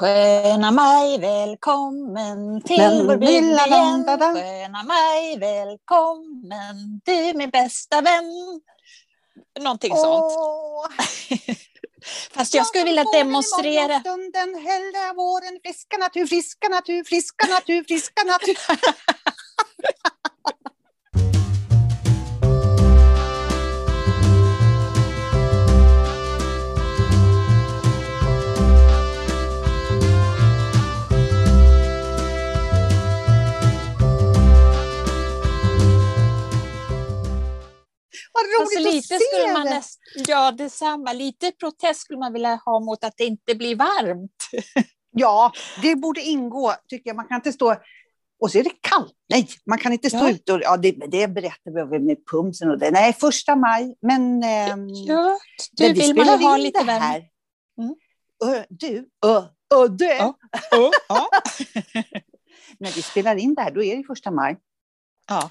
Sköna maj, välkommen till Men vår lilla igen. Sköna maj, välkommen, du min bästa vän. Någonting sånt. Åh, Fast jag skulle vilja demonstrera. Stunden hellre våren, friska natur, friska natur, friska natur, friska natur. Vad Alltså roligt lite att se skulle man det. ja, detsamma. Lite protest skulle man vilja ha mot att det inte blir varmt. Ja, det borde ingå, tycker jag. Man kan inte stå... Och så är det kallt. Nej, man kan inte stå Ja. ute och... Ja, det, det berättar vi om med pumsen och det. Nej, första maj, men... ehm, Ja, du men vi vill man spelar ju ha in lite det här. Mm. Ö, du, ö, ö, du. Ja. Ja. När vi spelar in det här, då är det första maj. Ja,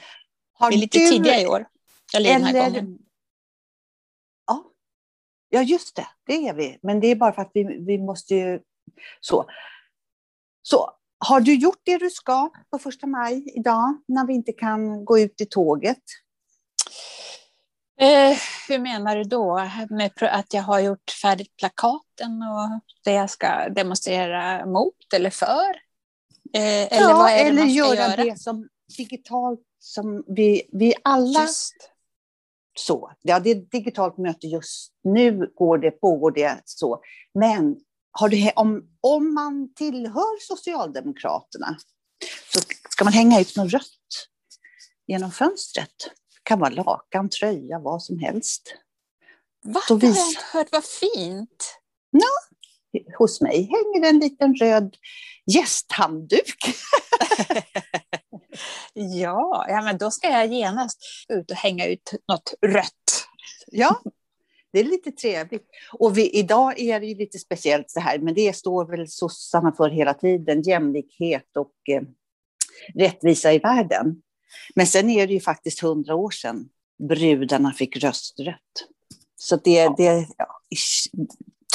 Har vi är lite du- tidiga i år. Eller den här Eller... gången. Ja. ja, just det. Det är vi. Men det är bara för att vi, vi måste ju... Så. Så, har du gjort det du ska på första maj idag, när vi inte kan gå ut i tåget? Eh, hur menar du då? Med att jag har gjort färdigt plakaten och det jag ska demonstrera mot eller för? Eh, eller ja, vad är det eller man ska göra, göra? det som digitalt som vi, vi alla Just. Så. Ja, det är ett digitalt möte just nu, går det, pågår det så. Men du, om, om man tillhör Socialdemokraterna så ska man hänga ut något rött genom fönstret. Det kan vara lakan, tröja, vad som helst. Va? Så Det har jag inte hört. Vad fint. Hos mig hänger en liten röd gästhandduk. Ja, ja, men då ska jag genast ut och hänga ut något rött. Ja, det är lite trevligt. Och vi, idag är det ju lite speciellt så här, men det står väl sossarna för hela tiden, jämlikhet och eh, rättvisa i världen. Men sen är det ju faktiskt hundra år sedan brudarna fick rösträtt. Så det, det ja,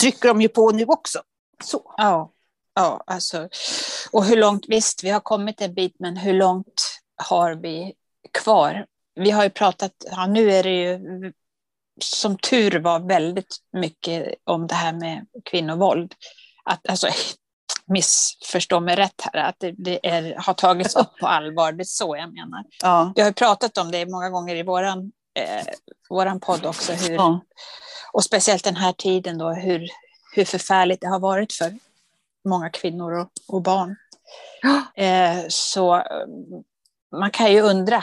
trycker de ju på nu också. Så. Ja, ja alltså. Och hur långt, visst, vi har kommit en bit, men hur långt har vi kvar? Vi har ju pratat, ja, nu är det ju som tur var väldigt mycket om det här med kvinnovåld. Att, alltså, missförstå mig rätt här, att det, det är, har tagits upp på allvar, det är så jag menar. Ja. Vi har ju pratat om det många gånger i våran, eh, våran podd också, hur, Ja. och speciellt den här tiden då, hur, hur förfärligt det har varit för många kvinnor och, och barn. Eh, så man kan ju undra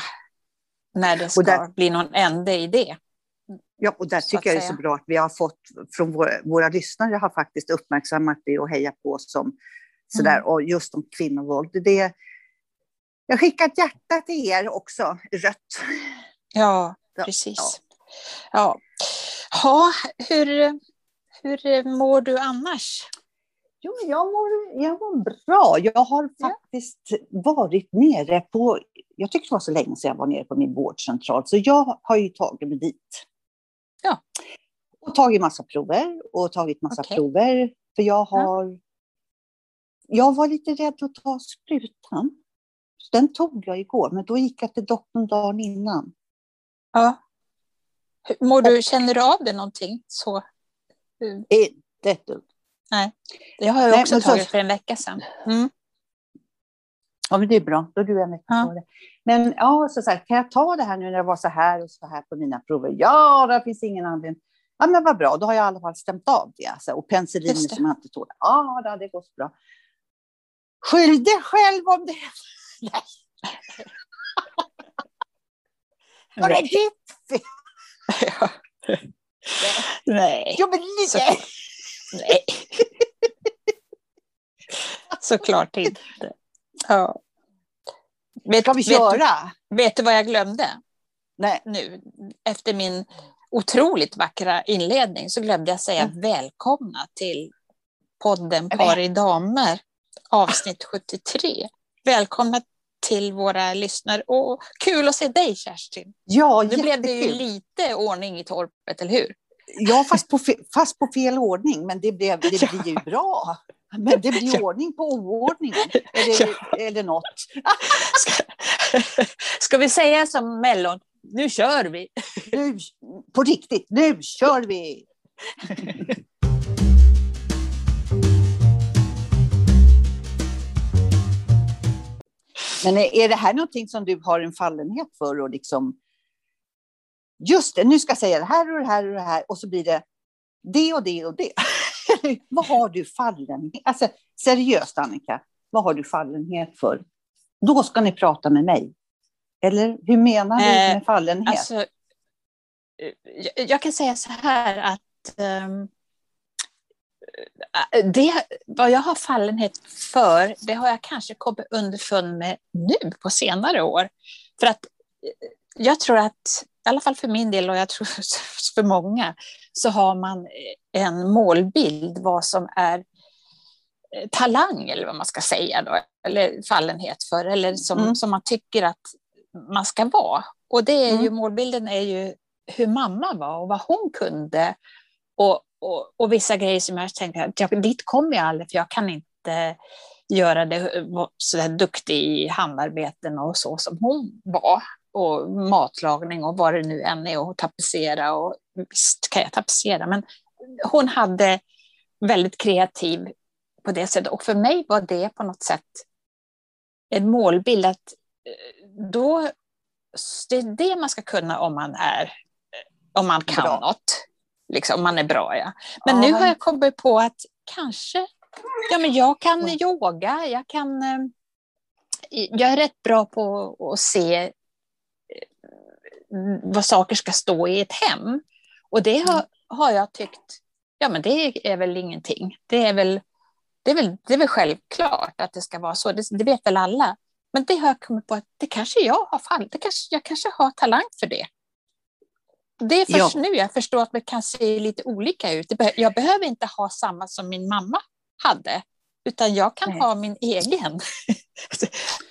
när det ska där- bli någon ände i det. Ja, och där tycker jag det är så bra att vi har fått från våra, våra lyssnare har faktiskt uppmärksammat det och hejat på som sådär, Mm. och just om kvinnovåld. Det, jag skickar ett hjärta till er också, rött. Ja, Ja, precis. Ja. Ha, hur, hur mår du annars? Jo, jag mår, jag mår bra. Jag har Ja. faktiskt varit nere på, jag tycker det var så länge sedan jag var nere på min vårdcentral, så jag har ju tagit mig dit. Ja. Och tagit massa prover och tagit massa Okej. prover. För jag har... Jag var lite rädd att ta sprutan. Så Den tog jag igår, men då gick jag till doktorn dagen innan. Ja. Mår du, känner du av det någonting? Så, Inte ett dugg. Det har jag Nej, också så- tagit för en vecka sedan. Mm. Ja, men det är bra. Då är du en vecka Ja. före. Men ja, så, så här, kan jag ta det här nu när det var så här och så här på mina prover? Ja, det finns ingen anledning. Ja, men vad bra, då har jag i alla fall stämt av det. Alltså. Och penicillin det. som jag inte tål. Ja, då, det går så bra. Skyll dig själv om det. Nej, var det Nej. ditt fel? Nej. Jo, men lite. Nej. Såklart inte. Ja. Vet, Ska vi vet, köra? vet du vad jag glömde Nej. nu? Efter min otroligt vackra inledning så glömde jag säga Mm. välkomna till podden Men- Par i damer, avsnitt 73. Välkomna till våra lyssnare och kul att se dig Kerstin. Ja, Nu blev det ju jättekul. lite ordning i torpet, eller hur? Ja, fast på, fe- fast på fel ordning, men det, blev, det blir ju bra. Men det blir ordning på oordningen, eller, ja. eller något. ska, ska vi säga som Mellon, nu kör vi! Nu, på riktigt, nu kör vi! Men är det här någonting som du har en fallenhet för? Och liksom, just det, nu ska jag säga det här och det här och det här och så blir det det och det och det. vad har du fallenhet? Alltså seriöst Annika, vad har du fallenhet för? Då ska ni prata med mig. Eller hur menar du med eh, fallenhet? Alltså, eh, jag kan säga så här att um, det, vad jag har fallenhet för, det har jag kanske kommit underfund med nu på senare år. För att jag tror att, i alla fall för min del och jag tror för många, så har man en målbild vad som är eh, talang eller vad man ska säga då, eller fallenhet för, eller som, mm. som man tycker att man ska vara. Och det är ju, mm. målbilden är ju hur mamma var och vad hon kunde. Och, och, och vissa grejer som jag tänker att jag, dit kommer jag aldrig för jag kan inte göra det så där duktig i handarbeten och så som hon var. Och matlagning och vad det nu än är och tapetsera och visst kan jag tapetsera men hon hade väldigt kreativ på det sättet och för mig var det på något sätt en målbild att eh, då det är det man ska kunna om man är om man kan bra. något. Liksom, om man är bra, ja. Men ja. nu har jag kommit på att kanske, ja men jag kan yoga, jag kan, eh, jag är rätt bra på att se eh, vad saker ska stå i ett hem. Och det har, mm. har jag tyckt, ja men det är väl ingenting. Det är väl, det är väl, det är väl självklart att det ska vara så, det, det vet väl alla. Men det har jag kommit på att det kanske jag har fall, det kanske, jag kanske har talang för det. Det är först ja. nu jag förstår att det kan se lite olika ut. Jag behöver inte ha samma som min mamma hade, utan jag kan Nej. ha min egen.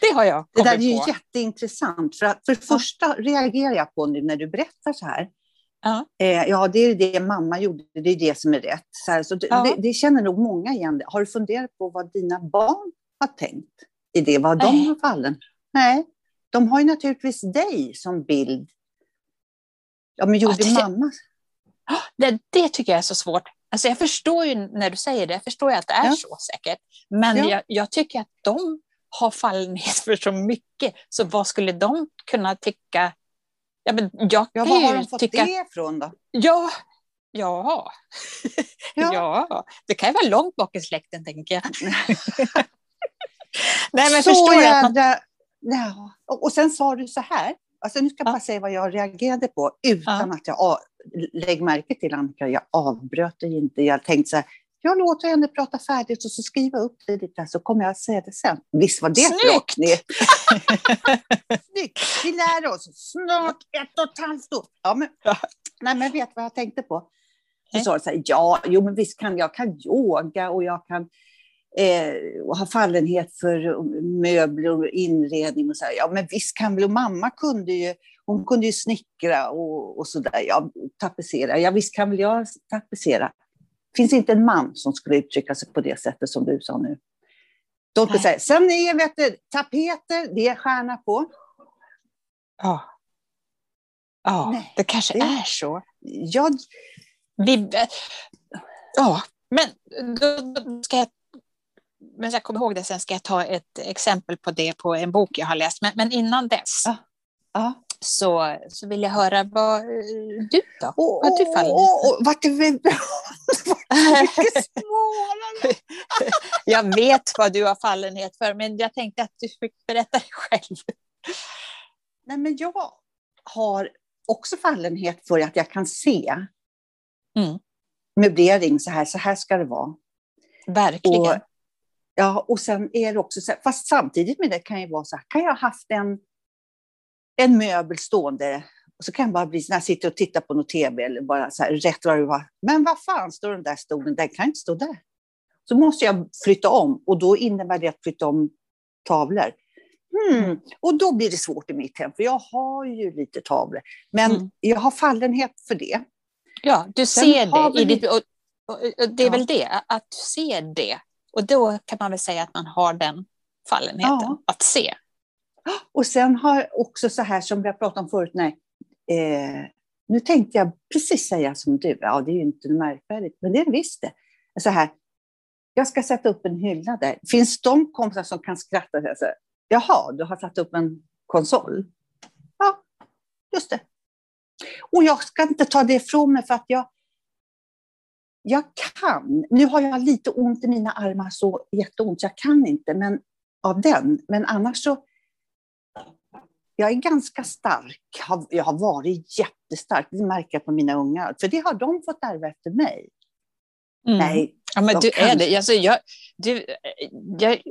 det har jag Det där är ju på. jätteintressant. För, att, för det första reagerar jag på nu när du berättar så här. Ja. Eh, ja, det är det mamma gjorde, det är det som är rätt. Så, här, så ja. det, det, känner nog många igen. Har du funderat på vad dina barn har tänkt i det, vad de Nej. har fallen? Nej, de har ju naturligtvis dig som bild Ja, men gjorde det, mamma? Det, det tycker jag är så svårt. Alltså jag förstår ju när du säger det, jag förstår ju att det är ja. så säkert. Men ja. jag, jag, tycker att de har fallenhet för så mycket, så vad skulle de kunna tycka? Ja, men jag ja, var har de fått tycka... det ifrån då? Ja, ja. ja. ja, det kan ju vara långt bak i släkten, tänker jag. Nej, men så förstår jävla... att man... ja. Och sen sa du så här, Alltså, nu ska jag bara säga vad jag reagerade på utan att jag lägg märke till Annika, jag avbröt dig inte. Jag tänkte så här, jag låter henne prata färdigt och så skriva upp det lite så kommer jag säga det sen. Visst var det Snyggt! Snyggt! Vi lär oss snart ett och ett halvt år. Ja, men. Nej, men vet vad jag tänkte på? Så sa så här, ja, jo, men visst kan jag kan yoga och jag kan eh, och har fallenhet för möbler och inredning. Och så här. Ja, men visst kan väl, mamma kunde ju, hon kunde ju snickra och, och så där. Ja, tapetsera. Ja, visst kan väl jag tapetsera. finns inte en man som skulle uttrycka sig på det sättet som du sa nu. De skulle säga, sen är vet du, tapeter, det är stjärna på. Ja. Ja, Nej, det kanske det, är så. Ja. Vi, ja, men då ska jag men jag kommer ihåg det sen ska jag ta ett exempel på det på en bok jag har läst. Men, men innan dess ja. Ja. Så, så vill jag höra vad du då? Oh, vad du faller oh, oh, vart det mycket svårare. jag vet vad du har fallenhet för, men jag tänkte att du fick berätta det själv. Nej, men jag har också fallenhet för att jag kan se mm. möblering så här, så här ska det vara. Verkligen. Och Ja, och sen är det också så här, fast samtidigt med det kan ju vara så här, kan jag ha haft en, en möbel stående och så kan jag bara bli, när jag sitter och tittar på något tv eller bara så här, rätt vad det var, men vad fan står den där stolen, den kan inte stå där. Så måste jag flytta om och då innebär det att flytta om tavlor. Mm. Och då blir det svårt i mitt hem, för jag har ju lite tavlor. Men mm. jag har fallenhet för det. Ja, du ser Sen det. I ditt, och, och, och det är ja. väl det, att du ser det Och då kan man väl säga att man har den fallenheten Ja. att se. Och sen har också så här som vi har pratat om förut, nej, eh, nu tänkte jag precis säga som du, ja det är ju inte märkvärdigt, men det är det visst det. Så här, jag ska sätta upp en hylla där. Finns de kompisar som kan skratta? och säga Så här, Jaha, du har satt upp en konsol? Ja, just det. Och jag ska inte ta det ifrån mig för att jag, jag kan. Nu har jag lite ont i mina armar, så jätteont, jag kan inte men, av den. Men annars så jag är ganska stark. Jag har varit jättestark. Det märker jag på mina ungar. För det har de fått ärva efter mig. Mm. Nej, Ja, men du är kan- det. Alltså, jag, du, jag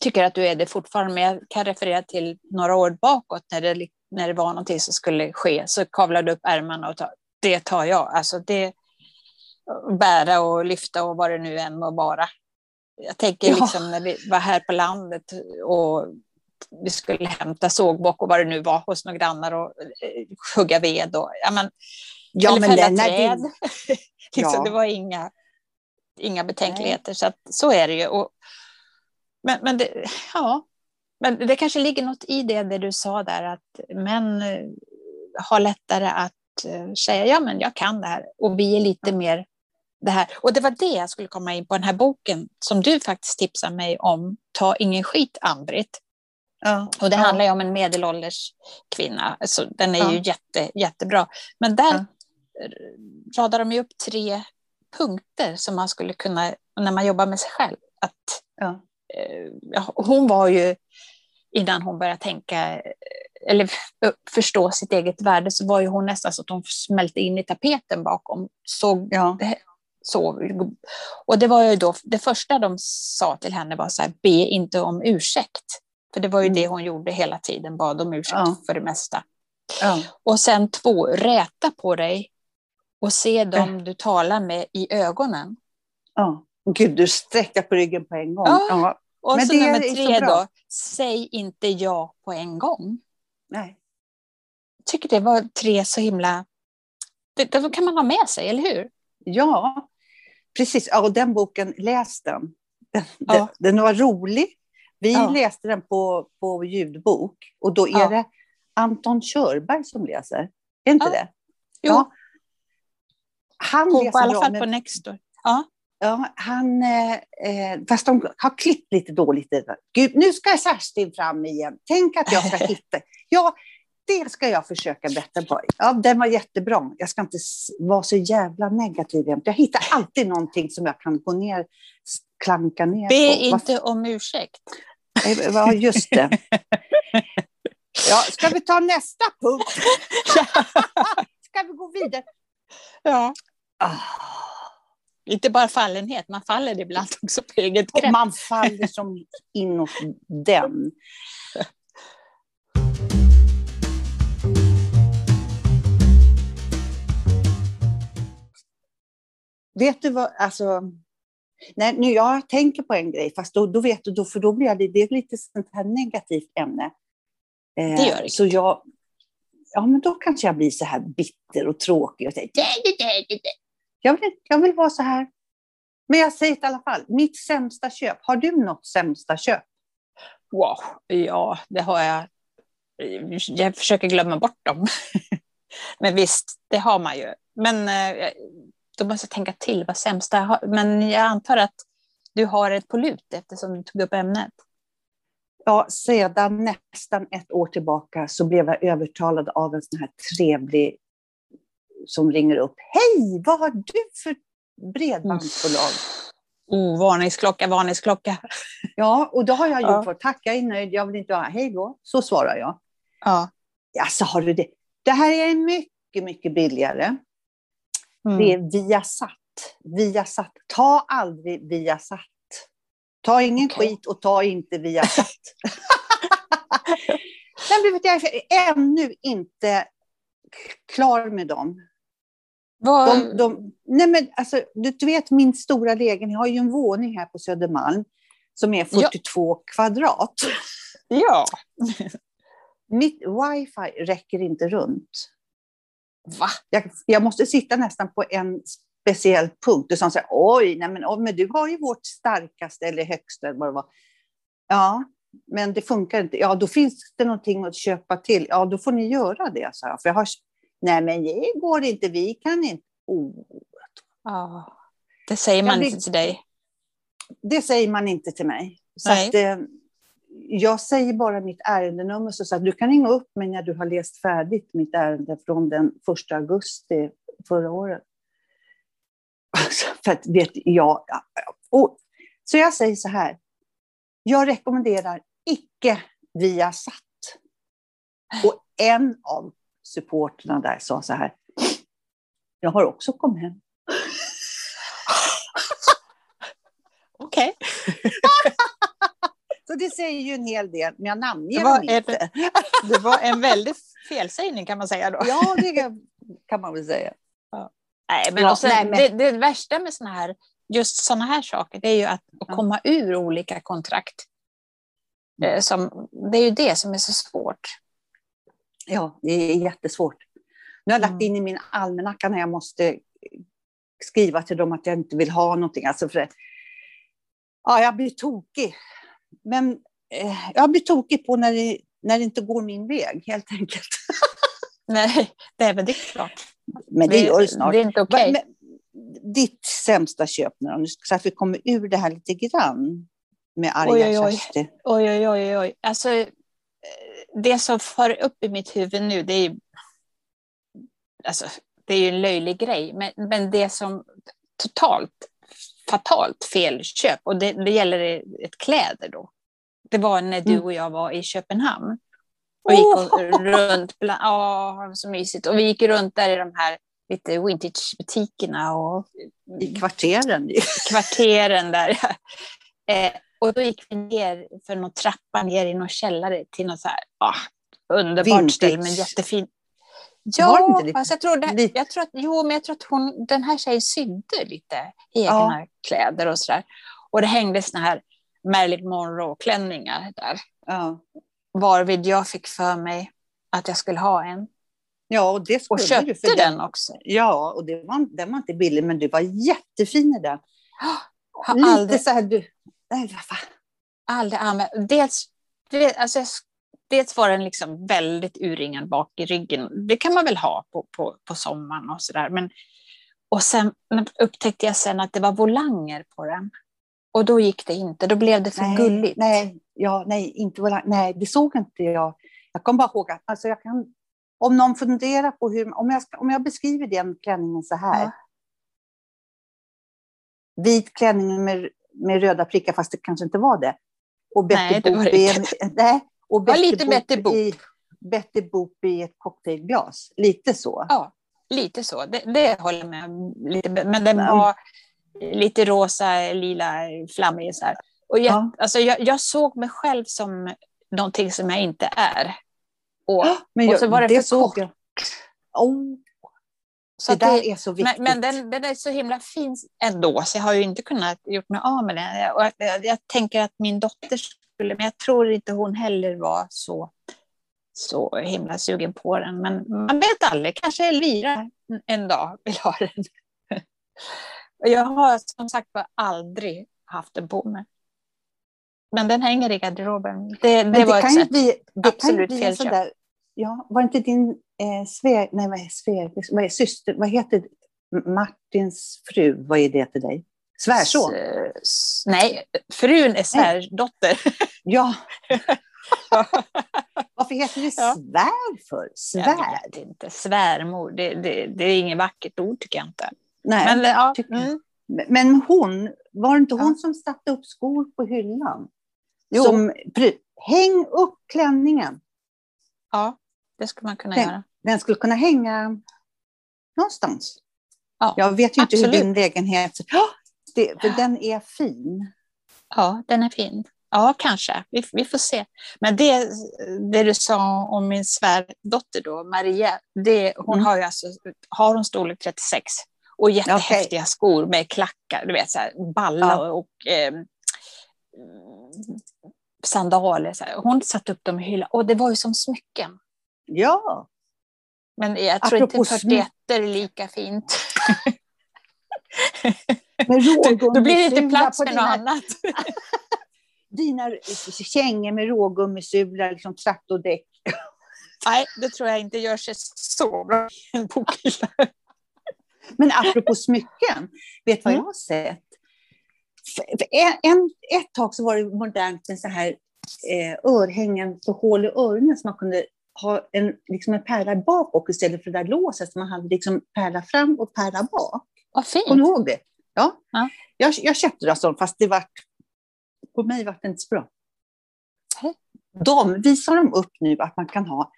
tycker att du är det fortfarande, men jag kan referera till några år bakåt när det, när det var någonting som skulle ske, så kavlade du upp ärmarna och ta, det tar jag. Alltså det, bära och lyfta och vad det nu än må vara. Jag tänker Ja. liksom när vi var här på landet och vi skulle hämta sågbock och vad det nu var hos några grannar och eh, hugga ved och ja, men, Ja, eller men fälla träd. din- liksom, Ja. Det var inga, inga betänkligheter, så, att, så är det ju. Och, men, men, det, ja, men det kanske ligger något i det, det du sa där, att män eh, har lättare att eh, säga ja, men jag kan det här. Och vi är lite mer det här. Och det var det jag skulle komma in på, den här boken som du faktiskt tipsade mig om, Ta ingen skit, Ann-Britt. Ja. Och det Ja. handlar ju om en medelålders kvinna. Alltså, den är ju Ja. jätte, jättebra. Men där radar de ju upp tre punkter som man skulle kunna, när man jobbar med sig själv. Att, eh, hon var ju, innan hon började tänka, eller förstå sitt eget värde, så var ju hon nästan så att hon smälte in i tapeten bakom. Såg så. Och det var ju då, det första de sa till henne var så här, be inte om ursäkt. För det var ju Mm. det hon gjorde hela tiden, bad om ursäkt Ja. för det mesta. Ja. Och sen två, räta på dig och se dem du talar med i ögonen. ja. Gud, du sträcker på ryggen på en gång. Ja. Ja. Och Men så nummer tre då, säg inte ja på en gång. Nej. Jag tycker det var tre så himla... Det, det kan man ha med sig, eller hur? Ja, precis. Ja, och den boken, läs den. Den, Ja. den, den var rolig. Vi Ja. läste den på, på ljudbok och då är Ja. det Anton Körberg som läser. Är inte Ja. det? Jo. Ja. Han På, läser på alla bra, fall men- på Nextor. Ja. Ja, han, eh, eh, fast de har klippt lite dåligt. Gud, nu ska Kerstin fram igen. Tänk att jag ska hitta. Ja, det ska jag försöka bättra på. Ja, den var jättebra. Jag ska inte vara så jävla negativ. Jag hittar alltid någonting som jag kan gå ner, klanka ner Be på. inte om ursäkt. Eh, Ja, just det. Ja, ska vi ta nästa punkt? Ska vi gå vidare? Ja. Ah, Inte bara fallenhet, man faller ibland också på eget grepp. man faller som inåt den. Vet du vad, alltså, nej, nu jag tänker på en grej, fast då, då vet du, då, för då blir det, det är lite sånt här negativt ämne. Eh, Det gör det Så jag, ja men då kanske jag blir så här bitter och tråkig och säger, jag vill, jag vill vara så här. Men jag säger det i alla fall, mitt sämsta köp, har du något sämsta köp? Wow, ja, det har jag. Jag försöker glömma bort dem. Men visst, det har man ju. Men eh, då måste jag tänka till vad sämsta jag har. Men jag antar att du har ett på lut eftersom du tog upp ämnet. Ja, sedan nästan ett år tillbaka så blev jag övertalad av en sån här trevlig som ringer upp. Hej, vad har du för bredbandsbolag? Oh, varningsklocka, varningsklocka. Ja, och då har jag gjort Ja. för tack, jag är nöjd, jag vill inte ha hej då. Så svarar jag. Ja. Ja, så har du det. Det här är mycket, mycket billigare. Mm. Det är Viasat. Viasat. Ta aldrig Viasat. Ta ingen Okej. skit och ta inte Viasat. Men du vet, jag är ännu inte klar med dem. Vad- De, de, nej men alltså, du, vet min stora lägenhet, jag har ju en våning här på Södermalm som är 42 kvadrat. Ja. Mitt wifi räcker inte runt. Va? Jag, jag måste sitta nästan på en speciell punkt. Sa så här, oj, nej men, oh, men du har ju vårt starkaste eller högsta, vad det var. Ja, men det funkar inte. Ja, då finns det någonting att köpa till. Ja, då får ni göra det, så jag. För jag har, nej, men det går inte, vi kan inte. Oh. Ja, det säger man inte till dig. Det säger man inte till mig. Så att, eh, jag säger bara mitt ärendenummer, så att du kan ringa upp mig när du har läst färdigt mitt ärende från den 1 augusti förra året. Alltså, för att vet jag, och, så jag säger så här, jag rekommenderar icke via satt. Och en av supporterna där sa så här, jag har också kommit hem. Okej. Så det säger ju en hel del, men jag namnger dem inte. det var en väldig felsägning kan man säga då. Ja, det kan man väl säga. Ja. Nej, men, ja, sen, nej, men... Det, det, värsta med såna här, just sådana här saker, det är ju att, att komma ur olika kontrakt. Eh, som, det är ju det som är så svårt. Ja, det är jättesvårt. Nu har jag lagt mm. in i min almanacka när jag måste skriva till dem att jag inte vill ha någonting. Alltså för, ja, jag blir tokig men eh, jag blir tokig på när det, när det inte går min väg, helt enkelt. Nej, det är väl det är klart. Men det, det gör det snart. Det är inte okej. Okay. Ditt sämsta köp så att vi kommer ur det här lite grann med arga oj, oj. Oj, oj, oj, oj. Alltså, eh, det som far upp i mitt huvud nu, det är ju alltså, det är ju en löjlig grej, men, men det som totalt fatalt felköp och det, det gäller ett kläder då. Det var när du mm. och jag var i Köpenhamn. Och gick och runt, bland, åh, så mysigt. Och vi gick runt där i de här lite vintagebutikerna och i kvarteren. kvarteren där. Eh, och då gick vi ner för någon trappa ner i någon källare till något så här, ah, underbart ställe med jättefin Ja, fast jag tror, det, jag tror att, jo, men jag tror att hon, den här tjejen sydde lite egna ja. kläder och sådär. Och det hängde såna här Marilyn Monroe-klänningar där. Ja. Varvid jag fick för mig att jag skulle ha en. Ja, och det skulle Och köpte du för den, den också. Ja, och det var, den var inte billig, men du var jättefin i den. Har Lite aldrig, så här, du... Nej, vad fan. Aldrig använt. Dels, det, alltså jag dels var den liksom väldigt urringad bak i ryggen. Det kan man väl ha på, på, på sommaren och sådär. Men, och sen upptäckte jag sen att det var volanger på den. Och då gick det inte, då blev det för nej, gulligt. Nej, ja, nej, inte volang, nej, det såg inte jag. Jag kommer bara ihåg att alltså jag kan, om någon funderar på hur, om jag, om jag beskriver den klänningen så här. Ja. Vit klänning med, med röda prickar, fast det kanske inte var det. Och Betty nej, det var det inte. Nej, och Betty ja, lite Betty Boop. I, Betty Boop i ett cocktailglas. Lite så. Ja, lite så. Det, det håller jag med lite, Men den var lite rosa, lila, flammig. Så här. Och jag, ja. alltså, jag, jag, såg mig själv som någonting som jag inte är. Och, jag, och så var det, det för kort. Jag. Oh. Så det där det, är så viktigt. Men, men den, den, är så himla fin ändå, så jag har ju inte kunnat gjort mig av med den. Och jag, jag, jag tänker att min dotter skulle, men jag tror inte hon heller var så, så himla sugen på den. Men man vet aldrig, kanske Elvira en dag vill ha den. Jag har som sagt var aldrig haft den på mig. Men den hänger i garderoben. Det, det, det var kan ett bli, det absolut kan felköp. Sådär, ja, var inte din eh, svär, nej, vad är svär, vad är syster, vad heter Martins fru, vad är det till dig? Svärson? nej, frun är svärdotter. Ja. Varför heter det svär för? Svär? Jag vet inte. Svärmor, det, det, det, är inget vackert ord tycker jag inte. Nej, men, ja, mm. men hon, var det inte hon ja. som satte upp skor på hyllan? Jo. Som, häng upp klänningen. Ja, det skulle man kunna den, göra. Den skulle kunna hänga någonstans. Ja, jag vet ju inte hur din lägenhet... Oh, det, för den är fin. Ja, den är fin. Ja, kanske. Vi, vi får se. Men det, det du sa om min svärdotter då, Maria, det, hon mm. har ju alltså, har hon storlek 36 och jättehäftiga okay. skor med klackar, du vet så här, balla ja. och eh, sandaler. Så här. Hon satte upp dem i hyllan och det var ju som smycken. Ja. Men jag tror Apropå inte 41 är lika fint. Med då, då blir det inte plats för något annat. dina kängor med rågummisulor, liksom traktordäck. Nej, det tror jag inte gör sig så bra i en bokhylla. Men apropå smycken, vet du vad mm. jag har sett? En, ett tag så var det modernt med så här eh, örhängen på hål i öronen så man kunde ha en, liksom en pärla bakåt istället för det där låset. Så man hade liksom pärla fram och pärla bak. Vad fint. Kommer du ihåg det? Ja. ja. Jag, jag köpte det sånt, fast det var, på mig var det inte så bra. De visar de upp nu att man kan ha,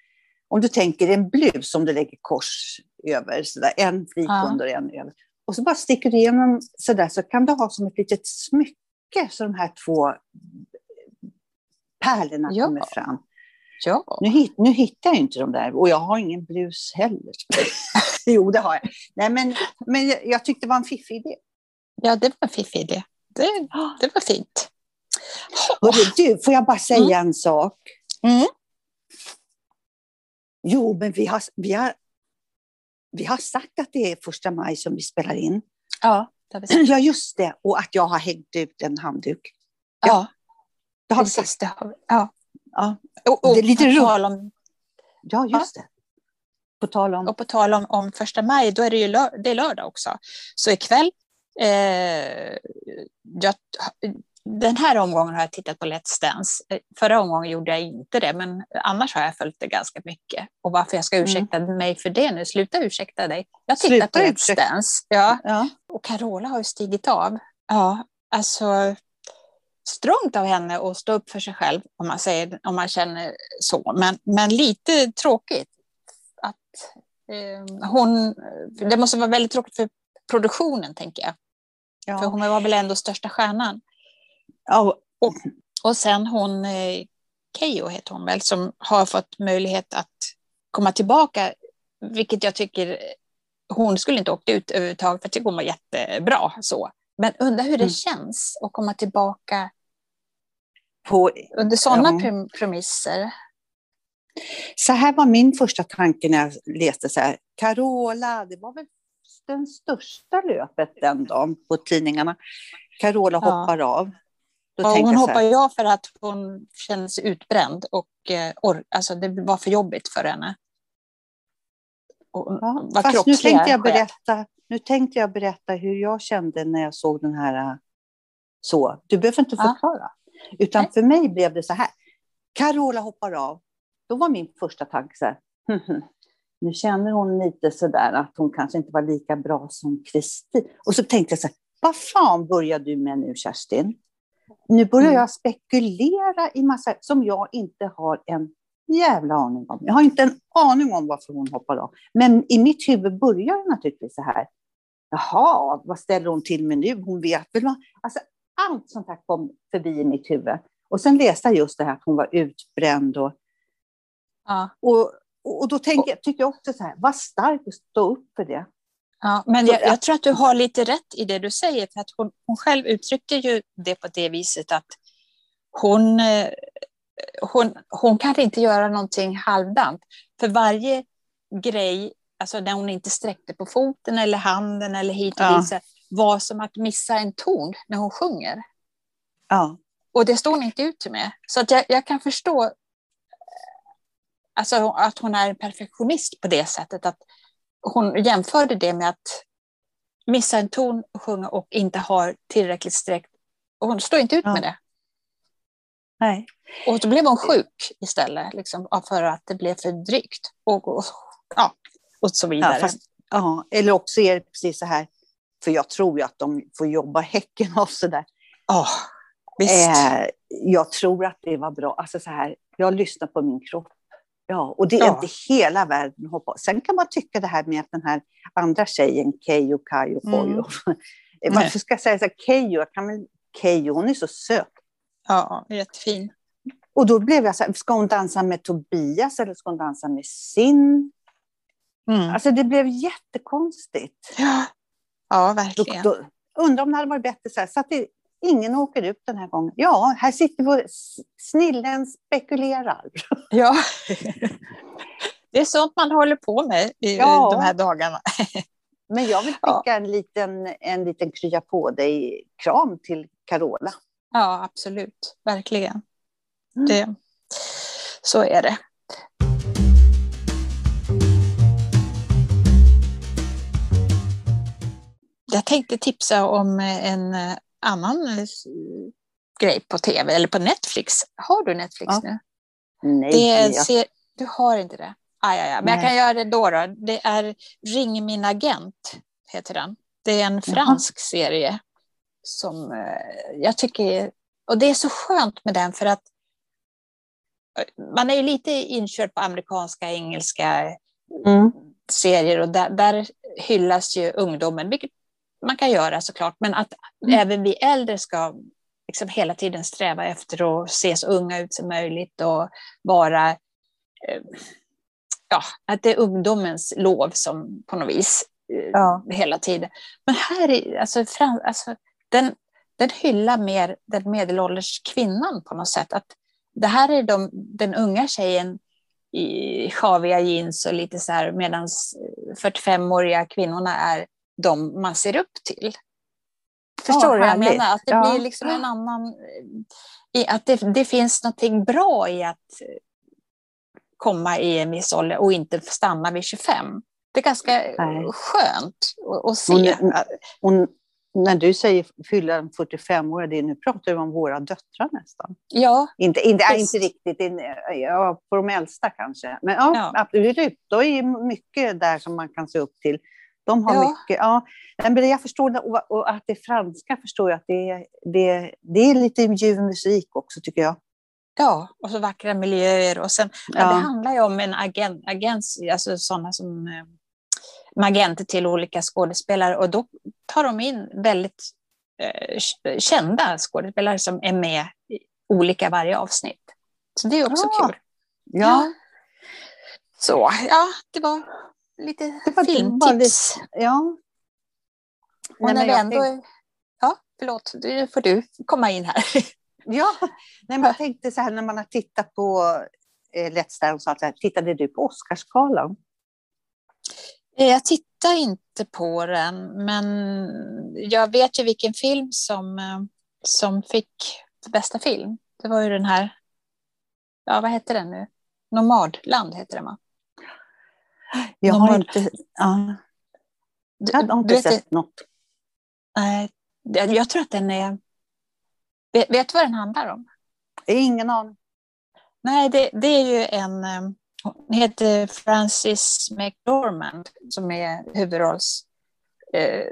om du tänker en blus som du lägger kors över, så där, en flik ja. under en över. Och så bara sticker du igenom så där, så kan du ha som ett litet smycke så de här två pärlorna ja. kommer fram. Ja. Nu, hit, nu hittar jag inte de där och jag har ingen blus heller. jo, det har jag. Nej, men, men jag tyckte det var en fiffig idé. Ja, det var en fiffig idé. Det, det var fint. Hörru, du, får jag bara säga mm. en sak? Mm. Jo, men vi har, vi, har, vi har sagt att det är första maj som vi spelar in. Ja, det har ja, just det. Och att jag har hängt ut en handduk. Ja, ja det har precis. Vi sagt. Det har vi. Ja. ja. Och, och det är lite roligt. Om... Ja, just ja. det. På tal om... Och på tal om, om första maj, då är det ju lör... det är lördag också. Så ikväll Eh, jag, den här omgången har jag tittat på Let's Dance. Eh, förra omgången gjorde jag inte det, men annars har jag följt det ganska mycket. Och varför jag ska mm. ursäkta mm. mig för det nu, sluta ursäkta dig. Jag tittar på Let's ursäkta. Dance. Ja. ja. Och Carola har ju stigit av. Ja, alltså strångt av henne att stå upp för sig själv, om man, säger, om man känner så. Men, men lite tråkigt. Att, eh, hon, det måste vara väldigt tråkigt för produktionen, tänker jag. Ja. För hon var väl ändå största stjärnan. Ja. Och, och sen hon, eh, Keyyo heter hon väl, som har fått möjlighet att komma tillbaka, vilket jag tycker hon skulle inte åkt ut överhuvudtaget, för jag tycker hon var jättebra så. Men undrar hur det mm. känns att komma tillbaka på, under sådana ja. premisser. Så här var min första tanke när jag läste så här. Carola, det var väl den största löpet den dagen på tidningarna. Carola ja. hoppar av. Ja, hon hoppar ju av för att hon känner sig utbränd och eh, or, alltså det var för jobbigt för henne. Och, ja, fast nu tänkte, jag berätta, nu tänkte jag berätta hur jag kände när jag såg den här eh, så. Du behöver inte förklara. Ja. Utan Nej. för mig blev det så här. Carola hoppar av. Då var min första tanke så här. nu känner hon lite sådär att hon kanske inte var lika bra som Kristin. Och så tänkte jag så här, vad fan börjar du med nu Kerstin? Nu börjar mm. jag spekulera i massa som jag inte har en jävla aning om. Jag har inte en aning om varför hon hoppar av. Men i mitt huvud börjar det naturligtvis så här. Jaha, vad ställer hon till med nu? Hon vet väl vad... Alltså, allt sånt här kom förbi i mitt huvud. Och sen läste jag just det här att hon var utbränd och, ja. och och då tänker, tycker jag också så här, var stark och stå upp för det. Ja, men jag, jag, tror att du har lite rätt i det du säger, för att hon, hon själv uttryckte ju det på det viset att hon, eh, hon, hon kan inte göra någonting halvdant. För varje grej, alltså när hon inte sträckte på foten eller handen eller hit och ja. dit, var som att missa en ton när hon sjunger. Ja. Och det står hon inte ut med. Så att jag, jag kan förstå Alltså att hon är en perfektionist på det sättet att hon jämförde det med att missa en ton och sjunga och inte ha tillräckligt sträckt. Och hon står inte ut ja. med det. Nej. Och då blev hon sjuk istället, liksom, för att det blev för drygt. Och, och, ja, och så vidare. Ja, fast, ja, eller också är det precis så här, för jag tror ju att de får jobba häcken av sådär. Oh, visst. Eh, jag tror att det var bra. Alltså så här, jag lyssnar på min kropp Ja, och det är ja. inte hela världen att hoppa Sen kan man tycka det här med att den här andra tjejen, Keyyo, Kayo, Koyo. Mm. Varför ska jag säga så här? Jag kan väl, Keyyo, hon är så söt. Ja, jättefin. Och då blev jag så här, ska hon dansa med Tobias eller ska hon dansa med sin? Mm. Alltså det blev jättekonstigt. Ja, ja verkligen. Då, då, undrar om det hade varit bättre så här, så att det, ingen åker ut den här gången. Ja, här sitter vi och snillen spekulerar. Ja, det är sånt man håller på med i ja. de här dagarna. Men jag vill skicka ja. en liten, en liten krya på dig-kram till Carola. Ja, absolut. Verkligen. Mm. Det, så är det. Jag tänkte tipsa om en annan grej på tv, eller på Netflix. Har du Netflix ja. nu? Nej. Det ser, du har inte det? Aj, aj, aj. Men jag kan göra det då, då. Det är Ring min agent, heter den. Det är en fransk Jaha. serie som eh, jag tycker... Och det är så skönt med den för att eh, man är ju lite inkörd på amerikanska, engelska mm. serier och där, där hyllas ju ungdomen, vilket man kan göra såklart, men att mm. även vi äldre ska liksom hela tiden sträva efter att se så unga ut som möjligt och vara eh, ja, att det är ungdomens lov som på något vis eh, ja. hela tiden. Men här är alltså, fram, alltså den, den hyllar mer den medelålders kvinnan på något sätt. Att det här är de, den unga tjejen i sjaviga jeans och lite så här medan 45-åriga kvinnorna är de man ser upp till. Förstår du vad jag menar? Att det ja. blir liksom en annan... Att det, det finns något bra i att komma i en viss ålder och inte stanna vid 25. Det är ganska Nej. skönt att se. Och, och, när du säger fylla 45 år, det nu pratar du om våra döttrar nästan. Ja. Inte, inte, inte riktigt, ja, på de äldsta kanske. Men ja, ja. absolut, då är mycket där som man kan se upp till. De har ja. mycket, ja. Men jag förstår och att det är franska förstår jag att det, det, det är lite ljuv musik också tycker jag. Ja, och så vackra miljöer. Och sen, ja. Det handlar ju om en agent, agens, alltså sådana som eh, agenter till olika skådespelare och då tar de in väldigt eh, kända skådespelare som är med i olika varje avsnitt. Så det är också ja. kul. Ja. ja. Så, ja, det var lite filmtips. ja. Och när vi ändå... Tänkte... Ja, förlåt, nu får du komma in här. Ja, nej, jag tänkte så här när man har tittat på eh, Let's Dance, så här, tittade du på Oscarsgalan? Eh, jag tittar inte på den, men jag vet ju vilken film som, eh, som fick bästa film. Det var ju den här, ja vad heter den nu? Nomadland heter den va? Jag har inte, ja. jag har inte sett det, något. Nej, jag tror att den är Vet, vet du vad den handlar om? Ingen aning. Nej, det, det är ju en... Eh, hon heter Frances McDormand som är huvudrolls... Eh,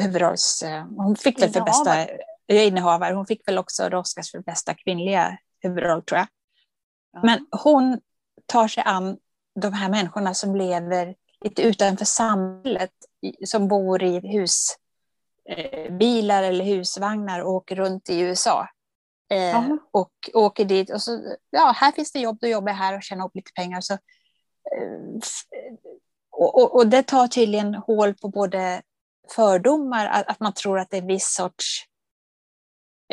huvudrolls eh, hon fick väl för bästa eh, innehavare. Hon fick väl också Oscars för bästa kvinnliga huvudroll, tror jag. Ja. Men hon tar sig an de här människorna som lever lite utanför samhället, som bor i hus Eh, eller husvagnar och åker runt i USA. Eh, och åker dit och så, ja, här finns det jobb, då jobbar jag här och tjänar upp lite pengar. Så, eh, och, och, och, det tar tydligen hål på både fördomar, att, att man tror att det är viss sorts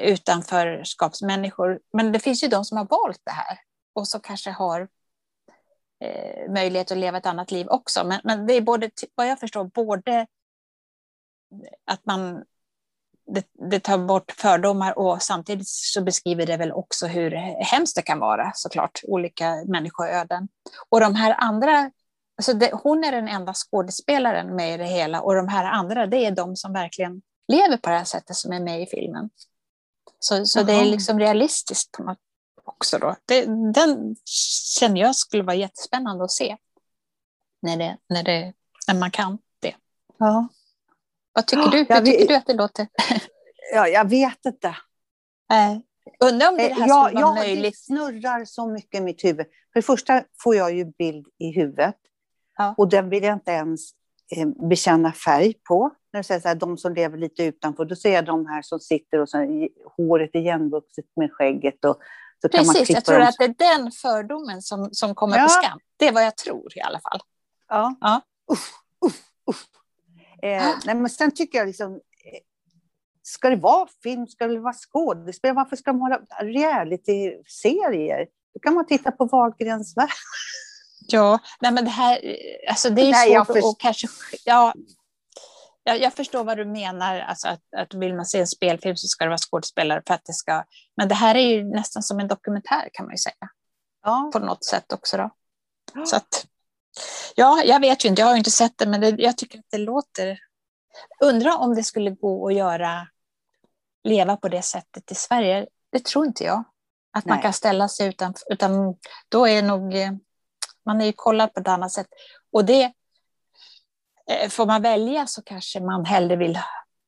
utanförskapsmänniskor. Men det finns ju de som har valt det här och som kanske har eh, möjlighet att leva ett annat liv också. Men, men det är både, vad jag förstår, både att man det, det, tar bort fördomar och samtidigt så beskriver det väl också hur hemskt det kan vara såklart, olika människoöden. Och de här andra, alltså det, hon är den enda skådespelaren med i det hela och de här andra det är de som verkligen lever på det här sättet som är med i filmen. Så, så det är liksom realistiskt på något också då. Det, den känner jag skulle vara jättespännande att se när, det, när, det, när man kan det. Ja. Vad tycker du? Hur tycker du att det låter? Ja, jag vet inte. Nej. Undrar om det här skulle ja, vara ja, möjligt. Det snurrar så mycket i mitt huvud. För det första får jag ju bild i huvudet. Ja. Och den vill jag inte ens eh, bekänna färg på. När du säger så här, de som lever lite utanför, då ser jag de här som sitter och så, håret igenvuxet med skägget. Och, så Precis, man jag tror att det är den fördomen som, som kommer ja. på skam. Det är vad jag tror i alla fall. Ja. ja. Uff, uff, uff. Eh, nej, men sen tycker jag liksom, eh, ska det vara film, ska det vara skådespel, varför ska de ha reality-serier? Då kan man titta på Wahlgrens värld. Ja, nej men det här, alltså det är nej, svårt att kanske, ja, jag, jag förstår vad du menar, alltså att, att vill man se en spelfilm så ska det vara skådespelare för att det ska... Men det här är ju nästan som en dokumentär kan man ju säga. Ja. På något sätt också då. Så att, ja, jag vet ju inte, jag har ju inte sett det, men det, jag tycker att det låter... Undrar om det skulle gå att göra, leva på det sättet i Sverige. Det tror inte jag. Att man Nej. kan ställa sig utan, utan då är nog, man är ju kollad på ett annat sätt. Och det, får man välja så kanske man hellre vill,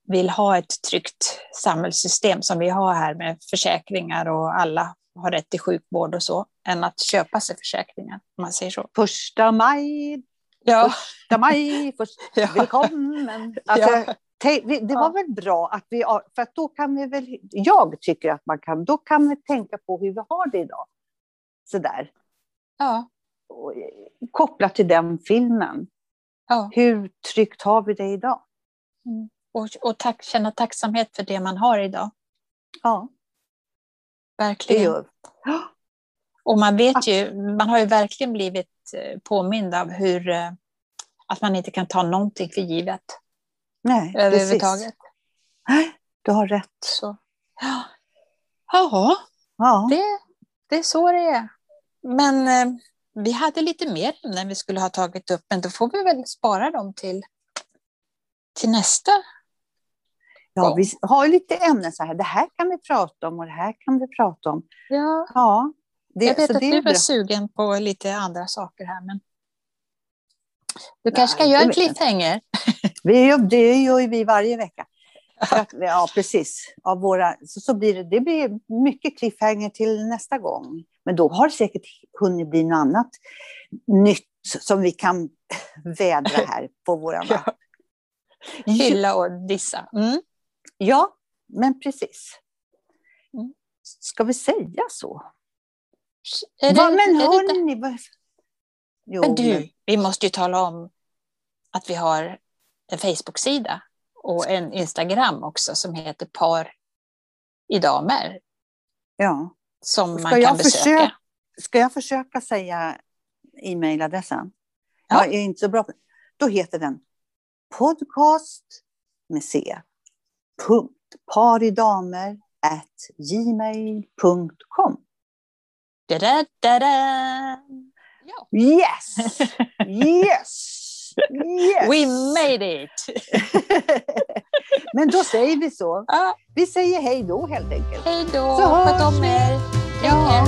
vill ha ett tryggt samhällssystem som vi har här med försäkringar och alla har rätt till sjukvård och så, än att köpa sig försäkringar, om man säger så. Första maj, Ja, första maj, först, Ja. välkommen. Alltså, Ja. det var väl bra att vi, för att då kan vi väl, jag tycker att man kan, då kan vi tänka på hur vi har det idag. Sådär. ja, eh, kopplat till den filmen. Ja. Hur tryggt har vi det idag? Och, och tack, känna tacksamhet för det man har idag. Ja, det Verkligen. gör. Ja, Och man vet ju, man har ju verkligen blivit eh, påmind av hur eh, att man inte kan ta någonting för givet Nej, överhuvudtaget. precis. Du har rätt. Så. Ja, ja Ja. det, det är så det är. Men eh, vi hade lite mer när vi skulle ha tagit upp, men då får vi väl spara dem till, till nästa. Ja, vi har lite ämnen så här. Det här kan vi prata om och det här kan vi prata om. Ja, Ja, det, jag vet så att du är sugen på lite andra saker här, men du kanske ska göra en cliffhanger? Vi gör, det gör vi varje vecka. Ja, precis. Av våra, så, så blir det, det blir mycket cliffhanger till nästa gång. Men då har det säkert hunnit bli något annat nytt som vi kan vädra här på våra Ja. Hylla och dissa. Mm. Ja, men precis. Mm. Ska vi säga så? Är Va, det- men det hörni... Jo, Men du, men- vi måste ju tala om att vi har en Facebook-sida och en Instagram också som heter Par i damer ja. Som Ska man kan jag besöka. försöka? Ska jag försöka säga e-mailadressen? Ja. Jag är inte så bra på Då heter den podcast med c. Punkt, paridamer at gmail.com. Da-da, da-da. Ja. Yes! Yes! Yes! We made it! Men då säger vi så. Vi säger hej då helt enkelt. hej då, Så sköt om er. Ja.